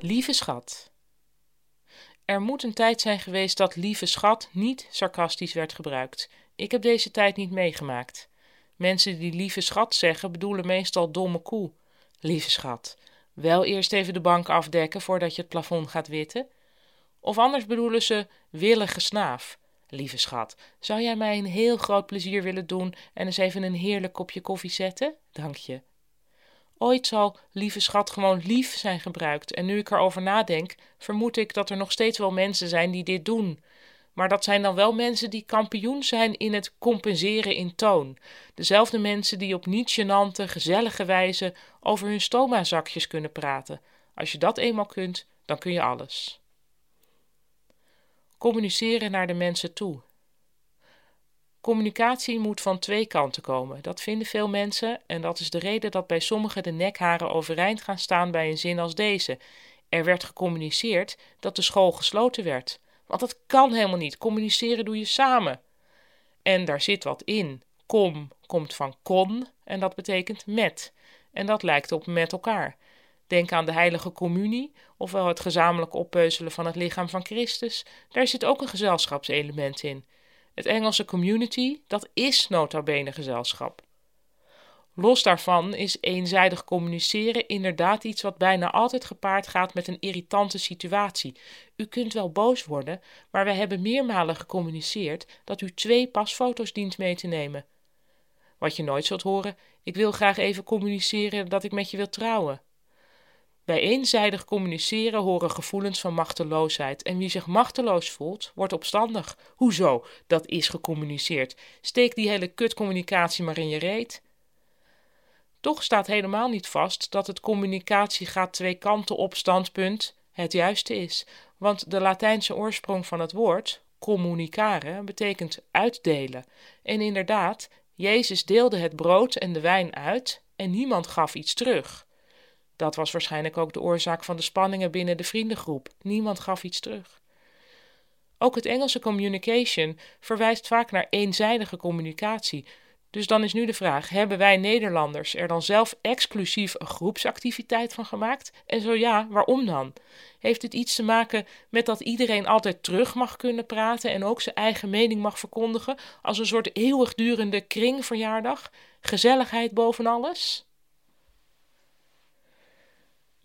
Lieve schat. Er moet een tijd zijn geweest dat lieve schat niet sarcastisch werd gebruikt. Ik heb deze tijd niet meegemaakt. Mensen die lieve schat zeggen bedoelen meestal domme koe. Lieve schat, wel eerst even de bank afdekken voordat je het plafond gaat witten. Of anders bedoelen ze willige snaaf. Lieve schat, zou jij mij een heel groot plezier willen doen en eens even een heerlijk kopje koffie zetten? Dank je. Ooit zal lieve schat gewoon lief zijn gebruikt en nu ik erover nadenk, vermoed ik dat er nog steeds wel mensen zijn die dit doen. Maar dat zijn dan wel mensen die kampioen zijn in het compenseren in toon. Dezelfde mensen die op niet gênante, gezellige wijze over hun stoma-zakjes kunnen praten. Als je dat eenmaal kunt, dan kun je alles. Communiceren naar de mensen toe. Communicatie moet van twee kanten komen. Dat vinden veel mensen en dat is de reden dat bij sommigen de nekharen overeind gaan staan bij een zin als deze. Er werd gecommuniceerd dat de school gesloten werd. Want dat kan helemaal niet. Communiceren doe je samen. En daar zit wat in. Kom komt van kon en dat betekent met. En dat lijkt op met elkaar. Denk aan de heilige communie, ofwel het gezamenlijk oppeuzelen van het lichaam van Christus. Daar zit ook een gezelschapselement in. Het Engelse community, dat is nota bene gezelschap. Los daarvan is eenzijdig communiceren inderdaad iets wat bijna altijd gepaard gaat met een irritante situatie. U kunt wel boos worden, maar wij hebben meermalen gecommuniceerd dat u twee pasfoto's dient mee te nemen. Wat je nooit zult horen, ik wil graag even communiceren dat ik met je wil trouwen. Bij eenzijdig communiceren horen gevoelens van machteloosheid. En wie zich machteloos voelt, wordt opstandig. Hoezo? Dat is gecommuniceerd. Steek die hele kutcommunicatie maar in je reet. Toch staat helemaal niet vast dat het communicatie gaat twee kanten op standpunt het juiste is. Want de Latijnse oorsprong van het woord, communicare, betekent uitdelen. En inderdaad, Jezus deelde het brood en de wijn uit en niemand gaf iets terug. Dat was waarschijnlijk ook de oorzaak van de spanningen binnen de vriendengroep. Niemand gaf iets terug. Ook het Engelse communication verwijst vaak naar eenzijdige communicatie. Dus dan is nu de vraag: hebben wij Nederlanders er dan zelf exclusief een groepsactiviteit van gemaakt? En zo ja, waarom dan? Heeft het iets te maken met dat iedereen altijd terug mag kunnen praten en ook zijn eigen mening mag verkondigen als een soort eeuwigdurende kringverjaardag? Gezelligheid boven alles?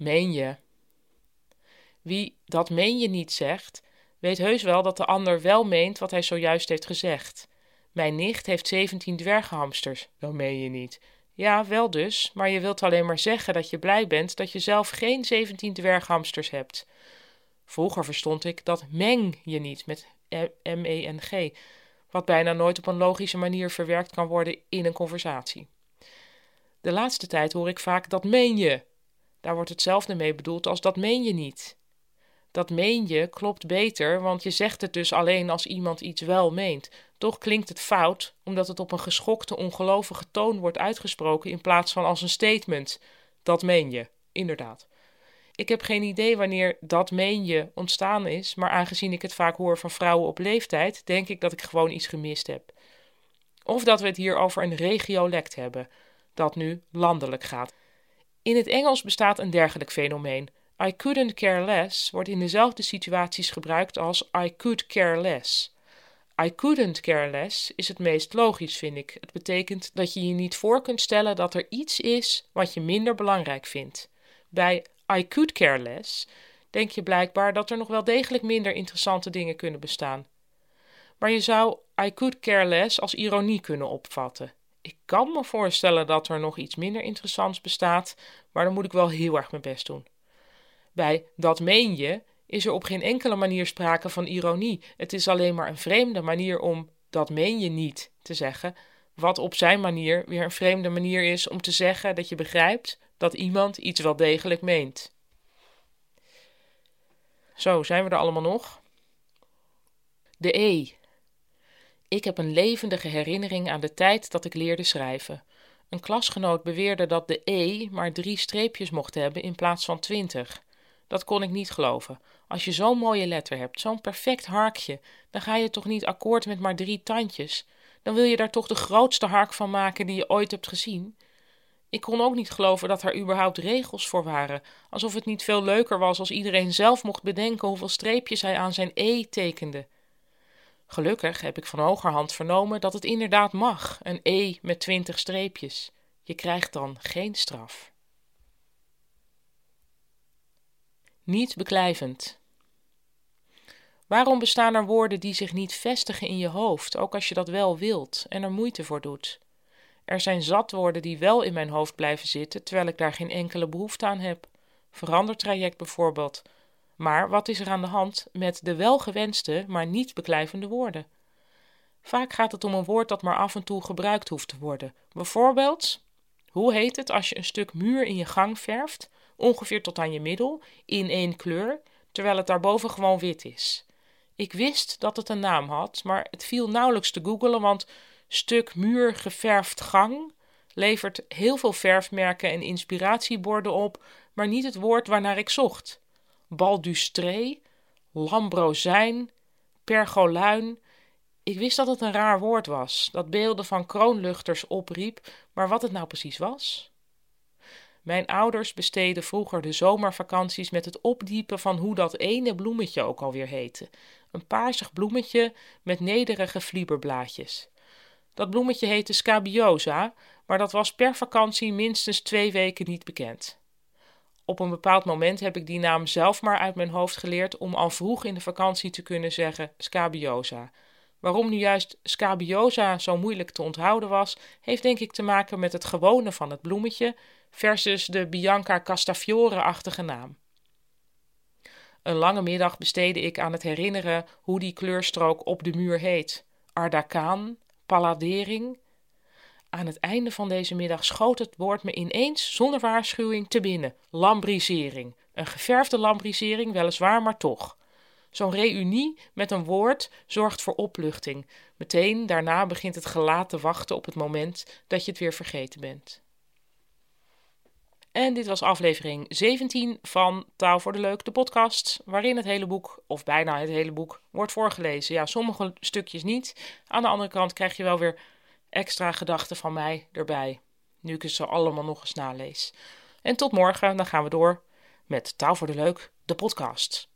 Meen je? Wie dat meen je niet zegt, weet heus wel dat de ander wel meent wat hij zojuist heeft gezegd. Mijn nicht heeft zeventien dwerghamsters. Dat meen je niet. Ja, wel dus, maar je wilt alleen maar zeggen dat je blij bent dat je zelf geen zeventien dwerghamsters hebt. Vroeger verstond ik dat meng je niet met M-E-N-G, wat bijna nooit op een logische manier verwerkt kan worden in een conversatie. De laatste tijd hoor ik vaak dat meen je daar wordt hetzelfde mee bedoeld als dat meen je niet. Dat meen je klopt beter, want je zegt het dus alleen als iemand iets wel meent. Toch klinkt het fout, omdat het op een geschokte, ongelovige toon wordt uitgesproken in plaats van als een statement. Dat meen je, inderdaad. Ik heb geen idee wanneer dat meen je ontstaan is, maar aangezien ik het vaak hoor van vrouwen op leeftijd, denk ik dat ik gewoon iets gemist heb. Of dat we het hier over een regiolect hebben, dat nu landelijk gaat. In het Engels bestaat een dergelijk fenomeen. I couldn't care less wordt in dezelfde situaties gebruikt als I could care less. I couldn't care less is het meest logisch, vind ik. Het betekent dat je je niet voor kunt stellen dat er iets is wat je minder belangrijk vindt. Bij I could care less denk je blijkbaar dat er nog wel degelijk minder interessante dingen kunnen bestaan. Maar je zou I could care less als ironie kunnen opvatten. Ik kan me voorstellen dat er nog iets minder interessants bestaat, maar dan moet ik wel heel erg mijn best doen. Bij dat meen je is er op geen enkele manier sprake van ironie. Het is alleen maar een vreemde manier om dat meen je niet te zeggen, wat op zijn manier weer een vreemde manier is om te zeggen dat je begrijpt dat iemand iets wel degelijk meent. Zo, zijn we er allemaal nog? De E. Ik heb een levendige herinnering aan de tijd dat ik leerde schrijven. Een klasgenoot beweerde dat de E maar drie streepjes mocht hebben in plaats van twintig. Dat kon ik niet geloven. Als je zo'n mooie letter hebt, zo'n perfect harkje, dan ga je toch niet akkoord met maar drie tandjes? dan wil je daar toch de grootste hark van maken die je ooit hebt gezien. Ik kon ook niet geloven dat er überhaupt regels voor waren, alsof het niet veel leuker was als iedereen zelf mocht bedenken hoeveel streepjes hij aan zijn E tekende. Gelukkig heb ik van hogerhand vernomen dat het inderdaad mag, een E met twintig streepjes. Je krijgt dan geen straf. Niet beklijvend. Waarom bestaan er woorden die zich niet vestigen in je hoofd, ook als je dat wel wilt en er moeite voor doet? Er zijn zat woorden die wel in mijn hoofd blijven zitten, terwijl ik daar geen enkele behoefte aan heb. Verandertraject bijvoorbeeld. Maar wat is er aan de hand met de welgewenste, maar niet beklijvende woorden? Vaak gaat het om een woord dat maar af en toe gebruikt hoeft te worden. Bijvoorbeeld, hoe heet het als je een stuk muur in je gang verft, ongeveer tot aan je middel, in één kleur, terwijl het daarboven gewoon wit is? Ik wist dat het een naam had, maar het viel nauwelijks te googelen, want stuk muur geverfd gang levert heel veel verfmerken en inspiratieborden op, maar niet het woord waarnaar ik zocht. Baldustree, Lambrozijn, Pergoluin. Ik wist dat het een raar woord was, dat beelden van kroonluchters opriep, maar wat het nou precies was? Mijn ouders besteden vroeger de zomervakanties met het opdiepen van hoe dat ene bloemetje ook alweer heette. Een paarsig bloemetje met nederige vlieberblaadjes. Dat bloemetje heette scabiosa, maar dat was per vakantie minstens twee weken niet bekend. Op een bepaald moment heb ik die naam zelf maar uit mijn hoofd geleerd om al vroeg in de vakantie te kunnen zeggen scabiosa. Waarom nu juist scabiosa zo moeilijk te onthouden was, heeft denk ik te maken met het gewone van het bloemetje versus de Bianca Castafiore-achtige naam. Een lange middag besteedde ik aan het herinneren hoe die kleurstrook op de muur heet. Ardacaan, palladering. Aan het einde van deze middag schoot het woord me ineens, zonder waarschuwing, te binnen. Lambrisering. Een geverfde lambrisering, weliswaar, maar toch. Zo'n reunie met een woord zorgt voor opluchting. Meteen daarna begint het gelaat te wachten op het moment dat je het weer vergeten bent. En dit was aflevering 17 van Taal voor de Leuk, de podcast, waarin het hele boek, of bijna het hele boek, wordt voorgelezen. Ja, sommige stukjes niet. Aan de andere kant krijg je wel weer extra gedachten van mij erbij, nu ik zo allemaal nog eens nalees. En tot morgen, dan gaan we door met Taal voor de Leuk, de podcast.